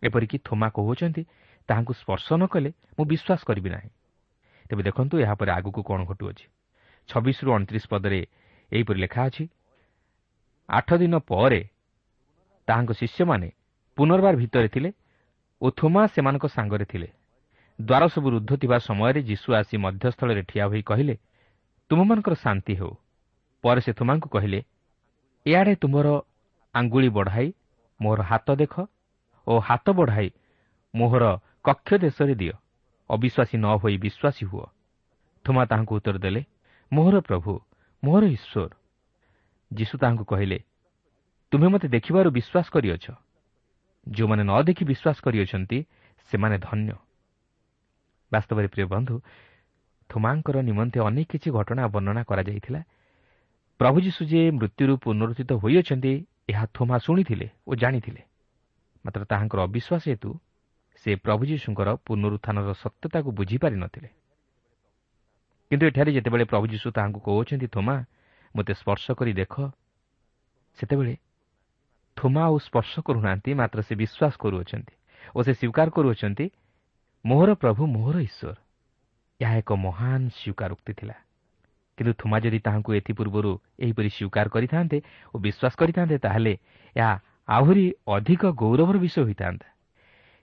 B: ଏପରିକି ଥୋମା କହୁଅଛନ୍ତି ତାହାଙ୍କୁ ସ୍ପର୍ଶ ନ କଲେ ମୁଁ ବିଶ୍ୱାସ କରିବି ନାହିଁ। ତେବେ ଦେଖନ୍ତୁ ଏହାପରେ ଆଗକୁ କ'ଣ ଘଟୁଅଛି। ଛବିଶରୁ ଅଣତିରିଶ ପଦରେ ଏହିପରି ଲେଖା ଅଛି ଆଠ ଦିନ ପରେ ତାହାଙ୍କ ଶିଷ୍ୟମାନେ ପୁନର୍ବାର ଭିତରେ ଥିଲେ ଓ ଥୋମା ସେମାନଙ୍କ ସାଙ୍ଗରେ ଥିଲେ। ଦ୍ୱାର ସବୁ ରୁଦ୍ଧ ଥିବା ସମୟରେ ଯୀଶୁ ଆସି ମଧ୍ୟସ୍ଥଳରେ ଠିଆ ହୋଇ କହିଲେ ତୁମମାନଙ୍କର ଶାନ୍ତି ହେଉ। ପରେ ସେ ତୁମାଙ୍କୁ କହିଲେ ଏଆଡ଼େ ତୁମର ଆଙ୍ଗୁଳି ବଢ଼ାଇ ମୋହର ହାତ ଦେଖ ଓ ହାତ ବଢ଼ାଇ ମୋହର କକ୍ଷ ଦେଶରେ ଦିଅ। ଅବିଶ୍ୱାସୀ ନ ହୋଇ ବିଶ୍ୱାସୀ ହୁଅ। ତୁମା ତାହାଙ୍କୁ ଉତ୍ତର ଦେଲେ ମୋହର ପ୍ରଭୁ ମୋହର ଈଶ୍ୱର। ଯୀଶୁ ତାହାଙ୍କୁ କହିଲେ ତୁମେ ମୋତେ ଦେଖିବାରୁ ବିଶ୍ୱାସ କରିଅଛ। ଯେଉଁମାନେ ନ ଦେଖି ବିଶ୍ୱାସ କରିଅଛନ୍ତି ସେମାନେ ଧନ୍ୟ। ବାସ୍ତବରେ ପ୍ରିୟ ବନ୍ଧୁ ଥୋମାଙ୍କର ନିମନ୍ତେ ଅନେକ କିଛି ଘଟଣା ବର୍ଣ୍ଣନା କରାଯାଇଥିଲା। ପ୍ରଭୁ ଯୀଶୁ ଯେ ମୃତ୍ୟୁରୁ ପୁନରୁଦ୍ଧିତ ହୋଇଅଛନ୍ତି ଏହା ଥୋମା ଶୁଣିଥିଲେ ଓ ଜାଣିଥିଲେ। ମାତ୍ର ତାହାଙ୍କର ଅବିଶ୍ୱାସ ହେତୁ ସେ ପ୍ରଭୁ ଯୀଶୁଙ୍କର ପୁନରୁତ୍ଥାନର ସତ୍ୟତାକୁ ବୁଝିପାରିନଥିଲେ କିନ୍ତୁ ଏଠାରେ ଯେତେବେଳେ ପ୍ରଭୁ ଯୀଶୁ ତାହାଙ୍କୁ କହୁଛନ୍ତି ଥୋମା ମୋତେ ସ୍ପର୍ଶ କରି ଦେଖ ସେତେବେଳେ ଥୋମା ଆଉ ସ୍ପର୍ଶ କରୁନାହାନ୍ତି ମାତ୍ର ସେ ବିଶ୍ୱାସ କରୁଅଛନ୍ତି ଓ ସେ ସ୍ୱୀକାର କରୁଅଛନ୍ତି ମୋହର ପ୍ରଭୁ ମୋହର ଈଶ୍ୱର। ଏହା ଏକ ମହାନ ସ୍ୱୀକାରୋକ୍ତି ଥିଲା। କିନ୍ତୁ ଥୁମା ଯଦି ତାହାଙ୍କୁ ଏଥିପୂର୍ବରୁ ଏହିପରି ସ୍ୱୀକାର କରିଥାନ୍ତେ ଓ ବିଶ୍ୱାସ କରିଥାନ୍ତେ ତାହେଲେ ଏହା ଆହୁରି ଅଧିକ ଗୌରବର ବିଷୟ ହୋଇଥାନ୍ତା।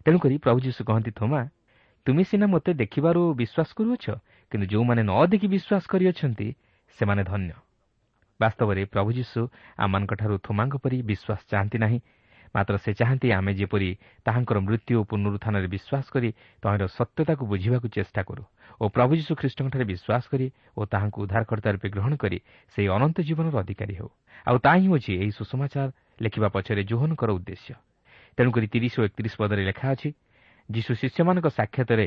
B: ତେଣୁକରି ପ୍ରଭୁ ଯୀଶୁ କହନ୍ତି ଥୋମା ତୁମେ ସିନା ମୋତେ ଦେଖିବାରୁ ବିଶ୍ୱାସ କରୁଅଛ କିନ୍ତୁ ଯେଉଁମାନେ ନ ଦେଖି ବିଶ୍ୱାସ କରିଅଛନ୍ତି ସେମାନେ ଧନ୍ୟ। ବାସ୍ତବରେ ପ୍ରଭୁ ଯୀଶୁ ଆମମାନଙ୍କଠାରୁ ଥୋମାଙ୍କ ପରି ବିଶ୍ୱାସ ଚାହାନ୍ତି ନାହିଁ। ମାତ୍ର ସେ ଚାହାନ୍ତି ଆମେ ଯେପରି ତାହାଙ୍କର ମୃତ୍ୟୁ ଓ ପୁନରୁତ୍ଥାନରେ ବିଶ୍ୱାସ କରି ତହିଁର ସତ୍ୟତାକୁ ବୁଝିବାକୁ ଚେଷ୍ଟା କରୁ ଓ ପ୍ରଭୁ ଯୀଶୁ ଖ୍ରୀଷ୍ଟଙ୍କଠାରେ ବିଶ୍ୱାସ କରି ଓ ତାହାଙ୍କୁ ଉଦ୍ଧାରକର୍ତ୍ତା ରୂପେ ଗ୍ରହଣ କରି ସେହି ଅନନ୍ତ ଜୀବନର ଅଧିକାରୀ ହେଉ। ଆଉ ତାହା ହିଁ ହେଉଛି ଏହି ସୁଷମାଚାର ଲେଖିବା ପଛରେ ଜୋହନଙ୍କର ଉଦ୍ଦେଶ୍ୟ। ତେଣୁକରି ତିରିଶ ଓ ଏକତିରିଶ ପଦରେ ଲେଖା ଅଛି ଯୀଶୁ ଶିଷ୍ୟମାନଙ୍କ ସାକ୍ଷାତରେ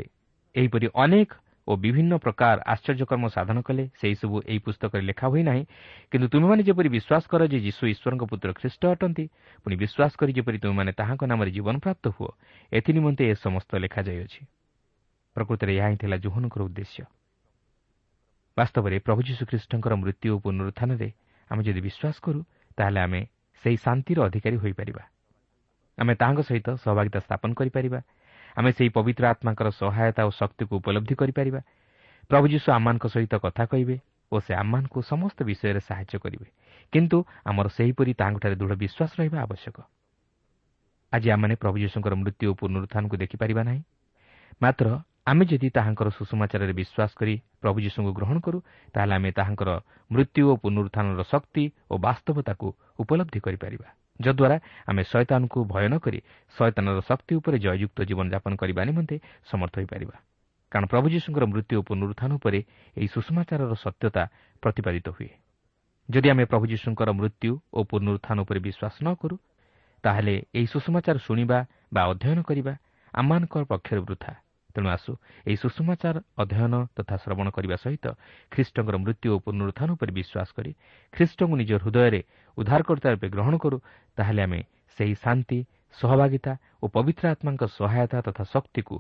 B: ଏହିପରି ଅନେକ ଓ ବିଭିନ୍ନ ପ୍ରକାର ଆଶ୍ଚର୍ଯ୍ୟକର୍ମ ସାଧନ କଲେ ସେହିସବୁ ଏହି ପୁସ୍ତକରେ ଲେଖା ହୋଇନାହିଁ କିନ୍ତୁ ତୁମେମାନେ ଯେପରି ବିଶ୍ୱାସ କର ଯେ ଯୀଶୁ ଈଶ୍ୱରଙ୍କ ପୁତ୍ର ଖ୍ରୀଷ୍ଟ ଅଟନ୍ତି ପୁଣି ବିଶ୍ୱାସ କରି ଯେପରି ତୁମେମାନେ ତାହାଙ୍କ ନାମରେ ଜୀବନ ପ୍ରାପ୍ତ ହୁଅ ଏଥିନିମନ୍ତେ ଏ ସମସ୍ତ ଲେଖାଯାଇଅଛି ପ୍ରକୃତରେ ଏହା ହିଁ ଥିଲା ଜୋହନଙ୍କର ଉଦ୍ଦେଶ୍ୟ। ବାସ୍ତବରେ ପ୍ରଭୁ ଯୀଶୁଖ୍ରୀଷ୍ଟଙ୍କର ମୃତ୍ୟୁ ଓ ପୁନରୁତ୍ଥାନରେ ଆମେ ଯଦି ବିଶ୍ୱାସ କରୁ ତାହେଲେ ଆମେ ସେହି ଶାନ୍ତିର ଅଧିକାରୀ ହୋଇପାରିବା। ଆମେ ତାହାଙ୍କ ସହିତ ସହଭାଗିତା ସ୍ଥାପନ କରିପାରିବା ଆମେ ସେହି ପବିତ୍ର ଆତ୍ମାଙ୍କର ସହାୟତା ଓ ଶକ୍ତିକୁ ଉପଲବ୍ଧି କରିପାରିବା। ପ୍ରଭୁ ଯୀଶୁ ଆମମାନଙ୍କ ସହିତ କଥା କହିବେ ଓ ସେ ଆମମାନଙ୍କୁ ସମସ୍ତ ବିଷୟରେ ସାହାଯ୍ୟ କରିବେ। କିନ୍ତୁ ଆମର ସେହିପରି ତାହାଙ୍କଠାରେ ଦୃଢ଼ ବିଶ୍ୱାସ ରହିବା ଆବଶ୍ୟକ। ଆଜି ଆମମାନେ ପ୍ରଭୁ ଯୀଶୁଙ୍କର ମୃତ୍ୟୁ ଓ ପୁନରୁତ୍ଥାନକୁ ଦେଖିପାରିବା ନାହିଁ। ମାତ୍ର ଆମେ ଯଦି ତାହାଙ୍କର ସୁଷମାଚାରରେ ବିଶ୍ୱାସ କରି ପ୍ରଭୁ ଯୀଶୁଙ୍କୁ ଗ୍ରହଣ କରୁ ତାହେଲେ ଆମେ ତାହାଙ୍କର ମୃତ୍ୟୁ ଓ ପୁନରୁତ୍ଥାନର ଶକ୍ତି ଓ ବାସ୍ତବତାକୁ ଉପଲବ୍ଧି କରିପାରିବା। ଯଦ୍ୱାରା ଆମେ ଶୟତାନକୁ ଭୟ ନ କରି ଶୟତାନର ଶକ୍ତି ଉପରେ ଜୟଯୁକ୍ତ ଜୀବନଯାପନ କରିବା ନିମନ୍ତେ ସମର୍ଥ ହୋଇପାରିବା। କାରଣ ପ୍ରଭୁ ଯୀଶୁଙ୍କର ମୃତ୍ୟୁ ଓ ପୁନରୁତ୍ଥାନ ଉପରେ ଏହି ସୁଷମାଚାରର ସତ୍ୟତା ପ୍ରତିପାଦିତ ହୁଏ। ଯଦି ଆମେ ପ୍ରଭୁ ଯୀଶୁଙ୍କର ମୃତ୍ୟୁ ଓ ପୁନରୁତ୍ଥାନ ଉପରେ ବିଶ୍ୱାସ ନ କରୁ ତାହେଲେ ଏହି ସୁଷମାଚାର ଶୁଣିବା ବା ଅଧ୍ୟୟନ କରିବା ଆମମାନଙ୍କ ପକ୍ଷରେ ବୃଥା। ତେଣୁ ଆସୁ ଏହି ସୁଷମାଚାର ଅଧ୍ୟୟନ ତଥା ଶ୍ରବଣ କରିବା ସହିତ ଖ୍ରୀଷ୍ଟଙ୍କର ମୃତ୍ୟୁ ଓ ପୁନରୁତ୍ଥାନ ଉପରେ ବିଶ୍ୱାସ କରି ଖ୍ରୀଷ୍ଟଙ୍କୁ ନିଜ ହୃଦୟରେ ଉଦ୍ଧାରକର୍ତ୍ତା ରୂପେ ଗ୍ରହଣ କରୁ ତାହେଲେ ଆମେ ସେହି ଶାନ୍ତି ସହଭାଗିତା ଓ ପବିତ୍ର ଆତ୍ମାଙ୍କ ସହାୟତା ତଥା ଶକ୍ତିକୁ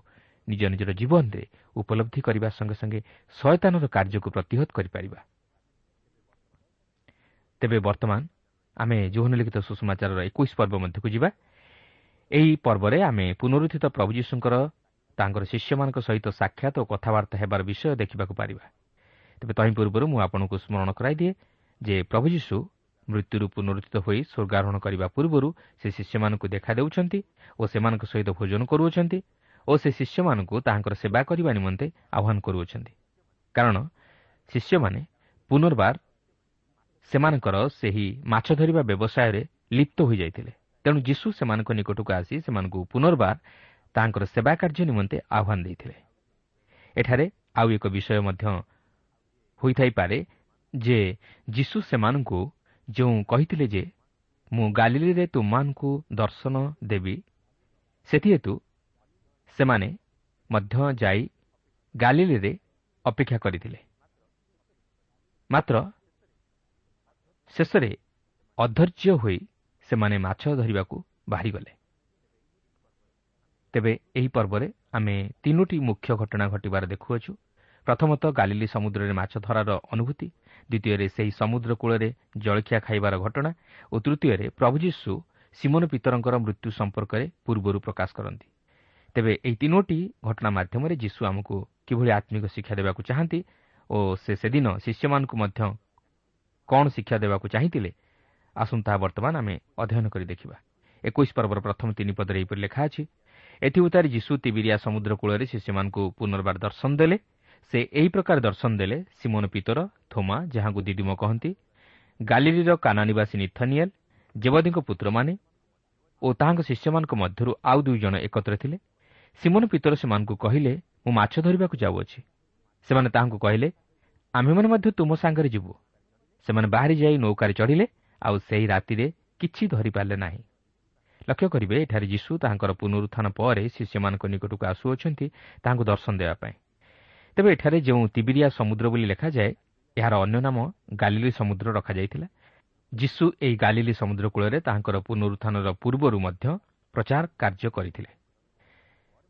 B: ନିଜ ନିଜର ଜୀବନରେ ଉପଲବ୍ଧି କରିବା ସଙ୍ଗେ ସଙ୍ଗେ ଶୟତାନର କାର୍ଯ୍ୟକୁ ପ୍ରତିହତ କରିପାରିବା। ତେବେ ବର୍ତ୍ତମାନ ଆମେ ଯୌନଲିଖିତ ସୁଷମାଚାରର ଏକୋଇଶ ପର୍ବ ମଧ୍ୟକୁ ଯିବା। ଏହି ପର୍ବରେ ଆମେ ପୁନରୁଦ୍ଧିତ ପ୍ରଭୁ ଯୀଶୁଙ୍କର ତାଙ୍କର ଶିଷ୍ୟମାନଙ୍କ ସହିତ ସାକ୍ଷାତ ଓ କଥାବାର୍ତ୍ତା ହେବାର ବିଷୟ ଦେଖିବାକୁ ପାରିବା। ତେବେ ତହିଁ ପୂର୍ବରୁ ମୁଁ ଆପଣଙ୍କୁ ସ୍ମରଣ କରାଇଦିଏ ଯେ ପ୍ରଭୁ ଯୀଶୁ ମୃତ୍ୟୁରୁ ପୁନରୁଦ୍ଧିତ ହୋଇ ସ୍ୱର୍ଗାରୋହଣ କରିବା ପୂର୍ବରୁ ସେ ଶିଷ୍ୟମାନଙ୍କୁ ଦେଖା ଦେଉଛନ୍ତି ଓ ସେମାନଙ୍କ ସହିତ ଭୋଜନ କରୁଅଛନ୍ତି ଓ ସେ ଶିଷ୍ୟମାନଙ୍କୁ ତାହାଙ୍କର ସେବା କରିବା ନିମନ୍ତେ ଆହ୍ୱାନ କରୁଅଛନ୍ତି। କାରଣ ଶିଷ୍ୟମାନେ ପୁନର୍ବାର ସେମାନଙ୍କର ସେହି ମାଛ ଧରିବା ବ୍ୟବସାୟରେ ଲିପ୍ତ ହୋଇଯାଇଥିଲେ। ତେଣୁ ଯୀଶୁ ସେମାନଙ୍କ ନିକଟକୁ ଆସି ସେମାନଙ୍କୁ ପୁନର୍ବାର ତାଙ୍କର ସେବା କାର୍ଯ୍ୟ ନିମନ୍ତେ ଆହ୍ୱାନ ଦେଇଥିଲେ। ଏଠାରେ ଆଉ ଏକ ବିଷୟ ମଧ୍ୟ ହୋଇଥାଇପାରେ ଯେ ଯୀଶୁ ସେମାନଙ୍କୁ ଯେଉଁ କହିଥିଲେ ଯେ ମୁଁ ଗାଲିଲିରେ ତୁମମାନଙ୍କୁ ଦର୍ଶନ ଦେବି ସେଥିହେତୁ ସେମାନେ ମଧ୍ୟ ଯାଇ ଗାଲିଲିରେ ଅପେକ୍ଷା କରିଥିଲେ। ମାତ୍ର ଶେଷରେ ଅଧୈର୍ଯ୍ୟ ହୋଇ ସେମାନେ ମାଛ ଧରିବାକୁ ବାହାରିଗଲେ। ତେବେ ଏହି ପର୍ବରେ ଆମେ ତିନୋଟି ମୁଖ୍ୟ ଘଟଣା ଘଟିବାର ଦେଖୁଅଛୁ। ପ୍ରଥମତଃ ଗାଲିଲି ସମୁଦ୍ରରେ ମାଛ ଧରାର ଅନୁଭୂତି ଦ୍ୱିତୀୟରେ ସେହି ସମୁଦ୍ର କୂଳରେ ଜଳଖିଆ ଖାଇବାର ଘଟଣା ଓ ତୃତୀୟରେ ପ୍ରଭୁ ଯୀଶୁ ସିମନ ପିତରଙ୍କର ମୃତ୍ୟୁ ସମ୍ପର୍କରେ ପୂର୍ବରୁ ପ୍ରକାଶ କରନ୍ତି। ତେବେ ଏହି ତିନୋଟି ଘଟଣା ମାଧ୍ୟମରେ ଯୀଶୁ ଆମକୁ କିଭଳି ଆତ୍ମିକ ଶିକ୍ଷା ଦେବାକୁ ଚାହାନ୍ତି ଓ ସେ ସେଦିନ ଶିଷ୍ୟମାନଙ୍କୁ ମଧ୍ୟ କ'ଣ ଶିକ୍ଷା ଦେବାକୁ ଚାହିଁଥିଲେ ଆସନ୍ତୁ ବର୍ତ୍ତମାନ ଆମେ ଅଧ୍ୟୟନ କରି ଦେଖିବା। ଏକୋଇଶ ପର୍ବର ପ୍ରଥମ ତିନି ପଦରେ ଏହିପରି ଲେଖା ଅଛି ଏଥିଉତାରେ ଯୀଶୁ ତିବିରିଆ ସମୁଦ୍ର କୂଳରେ ଶିଷ୍ୟମାନଙ୍କୁ ପୁନର୍ବାର ଦର୍ଶନ ଦେଲେ। ସେ ଏହି ପ୍ରକାର ଦର୍ଶନ ଦେଲେ। ସିମୋନ ପିତର ଥୋମା ଯାହାଙ୍କୁ ଦିଦିମ କହନ୍ତି ଗାଲିଲିର କାନାନିବାସୀ ନିଥନିଏଲ୍ ଜେବଦୀଙ୍କ ପୁତ୍ରମାନେ ଓ ତାହାଙ୍କ ଶିଷ୍ୟମାନଙ୍କ ମଧ୍ୟରୁ ଆଉ ଦୁଇ ଜଣ ଏକତ୍ର ଥିଲେ। ସିମୋନ ପିତର ସେମାନଙ୍କୁ କହିଲେ ମୁଁ ମାଛ ଧରିବାକୁ ଯାଉଅଛି। ସେମାନେ ତାହାଙ୍କୁ କହିଲେ ଆମ୍ଭେମାନେ ମଧ୍ୟ ତୁମ ସାଙ୍ଗରେ ଯିବୁ। ସେମାନେ ବାହାରି ଯାଇ ନୌକାରେ ଚଢ଼ିଲେ ଆଉ ସେହି ରାତିରେ କିଛି ଧରିପାରିଲେ ନାହିଁ। ଲକ୍ଷ୍ୟ କରିବେ ଏଠାରେ ଯୀଶୁ ତାହାଙ୍କର ପୁନରୁତ୍ଥାନ ପରେ ଶିଷ୍ୟମାନଙ୍କ ନିକଟକୁ ଆସୁଅଛନ୍ତି ତାହାଙ୍କୁ ଦର୍ଶନ ଦେବା ପାଇଁ। ତେବେ ଏଠାରେ ଯେଉଁ ତିବିରିଆ ସମୁଦ୍ର ବୋଲି ଲେଖାଯାଏ ଏହାର ଅନ୍ୟ ନାମ ଗାଲିଲି ସମୁଦ୍ର ରଖାଯାଇଥିଲା। ଯୀଶୁ ଏହି ଗାଲିଲି ସମୁଦ୍ର କୂଳରେ ତାହାଙ୍କର ପୁନରୁତ୍ଥାନର ପୂର୍ବରୁ ମଧ୍ୟ ପ୍ରଚାର କାର୍ଯ୍ୟ କରିଥିଲେ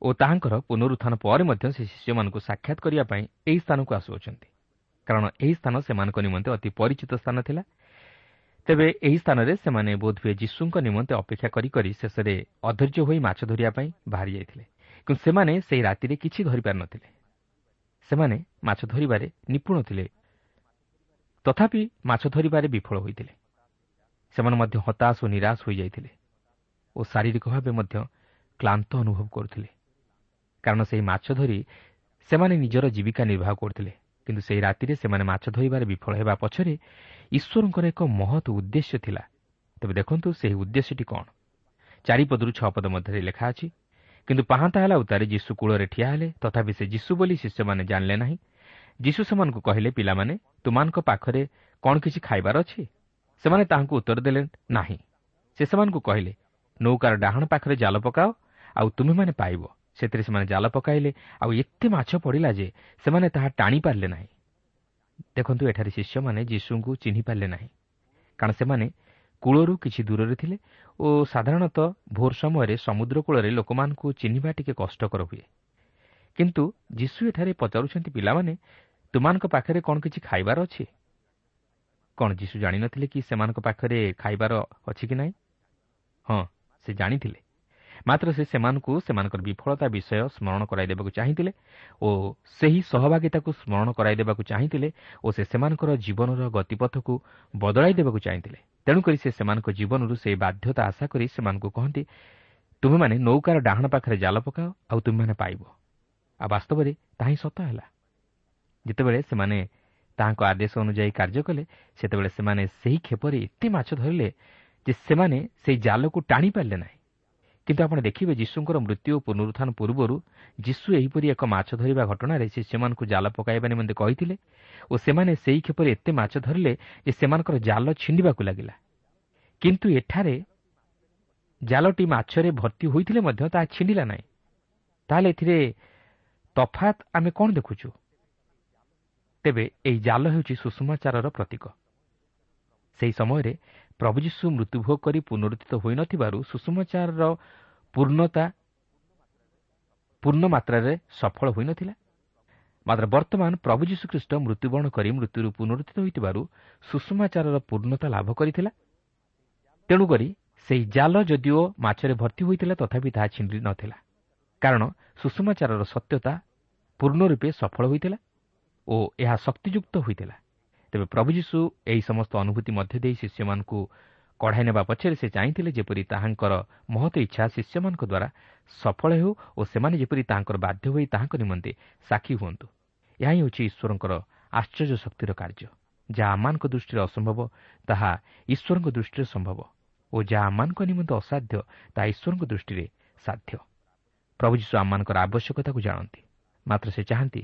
B: ଓ ତାହାଙ୍କର ପୁନରୁତ୍ଥାନ ପରେ ମଧ୍ୟ ସେ ଶିଷ୍ୟମାନଙ୍କୁ ସାକ୍ଷାତ କରିବା ପାଇଁ ଏହି ସ୍ଥାନକୁ ଆସୁଅଛନ୍ତି। କାରଣ ଏହି ସ୍ଥାନ ସେମାନଙ୍କ ନିମନ୍ତେ ଅତି ପରିଚିତ ସ୍ଥାନ ଥିଲା। ତେବେ ଏହି ସ୍ଥାନରେ ସେମାନେ ବୋଧହୁଏ ଯୀଶୁଙ୍କ ନିମନ୍ତେ ଅପେକ୍ଷା କରି କରି ଶେଷରେ ଅଧୈର୍ଯ୍ୟ ହୋଇ ମାଛ ଧରିବା ପାଇଁ ବାହାରି ଯାଇଥିଲେ। କିନ୍ତୁ ସେମାନେ ସେହି ରାତିରେ କିଛି ଧରିପାରିନଥିଲେ ସେମାନେ ମାଛ ଧରିବାରେ ନିପୁଣ ଥିଲେ। ତଥାପି ମାଛ ଧରିବାରେ ବିଫଳ ହୋଇଥିଲେ। ସେମାନେ ମଧ୍ୟ ହତାଶ ଓ ନିରାଶ ହୋଇଯାଇଥିଲେ ଓ ଶାରୀରିକ ଭାବେ ମଧ୍ୟ କ୍ଲାନ୍ତ ଅନୁଭବ କରୁଥିଲେ। କାରଣ ସେହି ମାଛ ଧରି ସେମାନେ ନିଜର ଜୀବିକା ନିର୍ବାହ କରୁଥିଲେ। କିନ୍ତୁ ସେହି ରାତିରେ ସେମାନେ ମାଛ ଧରିବାରେ ବିଫଳ ହେବା ପଛରେ ଈଶ୍ୱରଙ୍କର ଏକ ମହତ୍ ଉଦ୍ଦେଶ୍ୟ ଥିଲା। ତେବେ ଦେଖନ୍ତୁ ସେହି ଉଦ୍ଦେଶ୍ୟଟି କ'ଣ। ଚାରିପଦରୁ ଛଅ ପଦ ମଧ୍ୟରେ ଲେଖା ଅଛି କିନ୍ତୁ ପାହାନ୍ତା ହେଲା ଉତ୍ତାରେ ଯୀଶୁ କୂଳରେ ଠିଆ ହେଲେ ତଥାପି ସେ ଯୀଶୁ ବୋଲି ଶିଷ୍ୟମାନେ ଜାଣିଲେ ନାହିଁ। ଯୀଶୁ ସେମାନଙ୍କୁ କହିଲେ ପିଲାମାନେ ତୁମାନଙ୍କ ପାଖରେ କ'ଣ କିଛି ଖାଇବାର ଅଛି? ସେମାନେ ତାହାଙ୍କୁ ଉତ୍ତର ଦେଲେ ନାହିଁ। ସେ ସେମାନଙ୍କୁ କହିଲେ ନୌକାର ଡାହାଣ ପାଖରେ ଜାଲ ପକାଅ ଆଉ ତୁମେମାନେ ପାଇବ। ସେଥିରେ ସେମାନେ ଜାଲ ପକାଇଲେ ଆଉ ଏତେ ମାଛ ପଡ଼ିଲା ଯେ ସେମାନେ ତାହା ଟାଣିପାରିଲେ ନାହିଁ। ଦେଖନ୍ତୁ ଏଠାରେ ଶିଷ୍ୟମାନେ ଯୀଶୁଙ୍କୁ ଚିହ୍ନି ପାରିଲେ ନାହିଁ। କାରଣ ସେମାନେ କୂଳରୁ କିଛି ଦୂରରେ ଥିଲେ ଓ ସାଧାରଣତଃ ଭୋର ସମୟରେ ସମୁଦ୍ର କୂଳରେ ଲୋକମାନଙ୍କୁ ଚିହ୍ନିବା ଟିକେ କଷ୍ଟକର ହୁଏ। କିନ୍ତୁ ଯୀଶୁ ଏଠାରେ ପଚାରୁଛନ୍ତି ପିଲାମାନେ ତୁମାନଙ୍କ ପାଖରେ କ'ଣ କିଛି ଖାଇବାର ଅଛି? କ'ଣ ଯୀଶୁ ଜାଣିନଥିଲେ କି ସେମାନଙ୍କ ପାଖରେ ଖାଇବାର ଅଛି କି ନାହିଁ? ହଁ ସେ ଜାଣିଥିଲେ। ମାତ୍ର ସେ ସେମାନଙ୍କୁ ସେମାନଙ୍କର ବିଫଳତା ବିଷୟ ସ୍ମରଣ କରାଇଦେବାକୁ ଚାହିଁଥିଲେ ଓ ସେହି ସହଭାଗିତାକୁ ସ୍ମରଣ କରାଇଦେବାକୁ ଚାହିଁଥିଲେ ଓ ସେ ସେମାନଙ୍କର ଜୀବନର ଗତିପଥକୁ ବଦଳାଇ ଦେବାକୁ ଚାହିଁଥିଲେ ତେଣୁକରି ସେ ସେମାନଙ୍କ ଜୀବନରୁ ସେହି ବାଧ୍ୟତା ଆଶା କରି ସେମାନଙ୍କୁ କହନ୍ତି ତୁମେମାନେ ନୌକାର ଡାହାଣ ପାଖରେ ଜାଲ ପକାଅ ଆଉ ତୁମେମାନେ ପାଇବ। ଆଉ ବାସ୍ତବରେ ତାହା ହିଁ ସତ ହେଲା। ଯେତେବେଳେ ସେମାନେ ତାହାଙ୍କ ଆଦେଶ ଅନୁଯାୟୀ କାର୍ଯ୍ୟ କଲେ ସେତେବେଳେ ସେମାନେ ସେହି କ୍ଷେପରେ ଏତେ ମାଛ ଧରିଲେ ଯେ ସେମାନେ ସେହି ଜାଲକୁ ଟାଣିପାରିଲେ ନାହିଁ। କିନ୍ତୁ ଆପଣ ଦେଖିବେ ଯୀଶୁଙ୍କର ମୃତ୍ୟୁ ଓ ପୁନରୁତ୍ଥାନ ପୂର୍ବରୁ ଯୀଶୁ ଏହିପରି ଏକ ମାଛ ଧରିବା ଘଟଣାରେ ସେ ସେମାନଙ୍କୁ ଜାଲ ପକାଇବା ନିମନ୍ତେ କହିଥିଲେ ଓ ସେମାନେ ସେହି କ୍ଷେପରେ ଏତେ ମାଛ ଧରିଲେ ଯେ ସେମାନଙ୍କର ଜାଲ ଛିଣ୍ଡିବାକୁ ଲାଗିଲା। କିନ୍ତୁ ଏଠାରେ ଜାଲଟି ମାଛରେ ଭର୍ତ୍ତି ହୋଇଥିଲେ ମଧ୍ୟ ତାହା ଛିଣ୍ଡିଲା ନାହିଁ। ତାହେଲେ ଏଥିରେ ତଫାତ୍ ଆମେ କ'ଣ ଦେଖୁଛୁ? ତେବେ ଏହି ଜାଲ ହେଉଛି ସୁଷମାଚାରର ପ୍ରତୀକ। ସେହି ସମୟରେ ପ୍ରଭୁ ଯୀଶୁ ମୃତ୍ୟୁଭୋଗ କରି ପୁନରୁଦ୍ଧିତ ହୋଇନଥିବାରୁ ସୁଷମାଚାରର ପୂର୍ଣ୍ଣତା ପୂର୍ଣ୍ଣ ମାତ୍ରାରେ ସଫଳ ହୋଇନଥିଲା। ମାତ୍ର ବର୍ତ୍ତମାନ ପ୍ରଭୁ ଯୀଶୁଖ୍ରୀଷ୍ଟ ମୃତ୍ୟୁବରଣ କରି ମୃତ୍ୟୁରୁ ପୁନରୁଦ୍ଧିତ ହୋଇଥିବାରୁ ସୁଷମାଚାରର ପୂର୍ଣ୍ଣତା ଲାଭ କରିଥିଲା। ତେଣୁକରି ସେହି ଜାଲ ଯଦିଓ ମାଛରେ ଭର୍ତ୍ତି ହୋଇଥିଲା ତଥାପି ତାହା ଛିଣ୍ଡି ନଥିଲା। କାରଣ ସୁଷମାଚାରର ସତ୍ୟତା ପୂର୍ଣ୍ଣ ରୂପେ ସଫଳ ହୋଇଥିଲା ଓ ଏହା ଶକ୍ତିଯୁକ୍ତ ହୋଇଥିଲା। ତେବେ ପ୍ରଭୁ ଯୀଶୁ ଏହି ସମସ୍ତ ଅନୁଭୂତି ମଧ୍ୟ ଦେଇ ଶିଷ୍ୟମାନଙ୍କୁ କଢ଼ାଇ ନେବା ପଛରେ ସେ ଚାହିଁଥିଲେ ଯେପରି ତାହାଙ୍କର ମହତ ଇଚ୍ଛା ଶିଷ୍ୟମାନଙ୍କ ଦ୍ୱାରା ସଫଳ ହେଉ ଓ ସେମାନେ ଯେପରି ତାହାଙ୍କର ବାଧ୍ୟ ହୋଇ ତାହାଙ୍କ ନିମନ୍ତେ ସାକ୍ଷୀ ହୁଅନ୍ତୁ। ଏହା ହିଁ ହେଉଛି ଈଶ୍ୱରଙ୍କର ଆଶ୍ଚର୍ଯ୍ୟ ଶକ୍ତିର କାର୍ଯ୍ୟ। ଯାହା ଆମମାନଙ୍କ ଦୃଷ୍ଟିରେ ଅସମ୍ଭବ ତାହା ଈଶ୍ୱରଙ୍କ ଦୃଷ୍ଟିରେ ସମ୍ଭବ ଓ ଯାହା ଆମମାନଙ୍କ ନିମନ୍ତେ ଅସାଧ୍ୟ ତାହା ଈଶ୍ୱରଙ୍କ ଦୃଷ୍ଟିରେ ସାଧ୍ୟ। ପ୍ରଭୁ ଯୀଶୁ ଆମମାନଙ୍କର ଆବଶ୍ୟକତାକୁ ଜାଣନ୍ତି। ମାତ୍ର ସେ ଚାହାନ୍ତି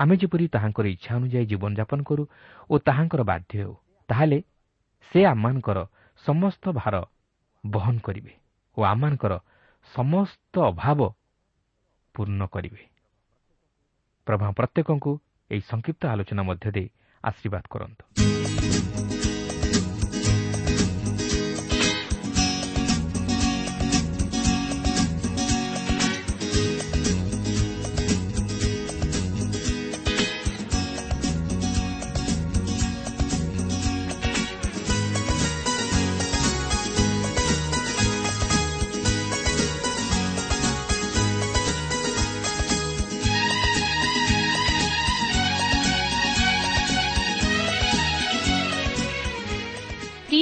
B: ଆମେ ଯେପରି ତାହାଙ୍କର ଇଚ୍ଛା ଅନୁଯାୟୀ ଜୀବନଯାପନ କରୁ ଓ ତାହାଙ୍କର ବାଧ୍ୟ ହେଉ ତାହେଲେ ସେ ଆମମାନଙ୍କର ସମସ୍ତ ଭାର ବହନ କରିବେ ଓ ଆମମାନଙ୍କର ସମସ୍ତ ଅଭାବ ପୂର୍ଣ୍ଣ କରିବେ। ପ୍ରଭା ପ୍ରତ୍ୟେକଙ୍କୁ ଏହି ସଂକ୍ଷିପ୍ତ ଆଲୋଚନା ମଧ୍ୟ ଦେଇ ଆଶୀର୍ବାଦ କରନ୍ତୁ।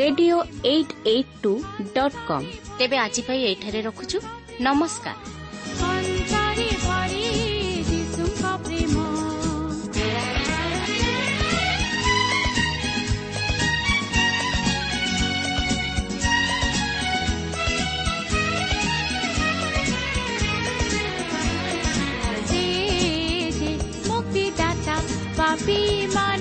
C: radio eight eight two dot com ତେବେ ଆଜି ପାଇଁ ଏଇଠାରେ ରଖୁଛୁ ନମସ୍କାର be my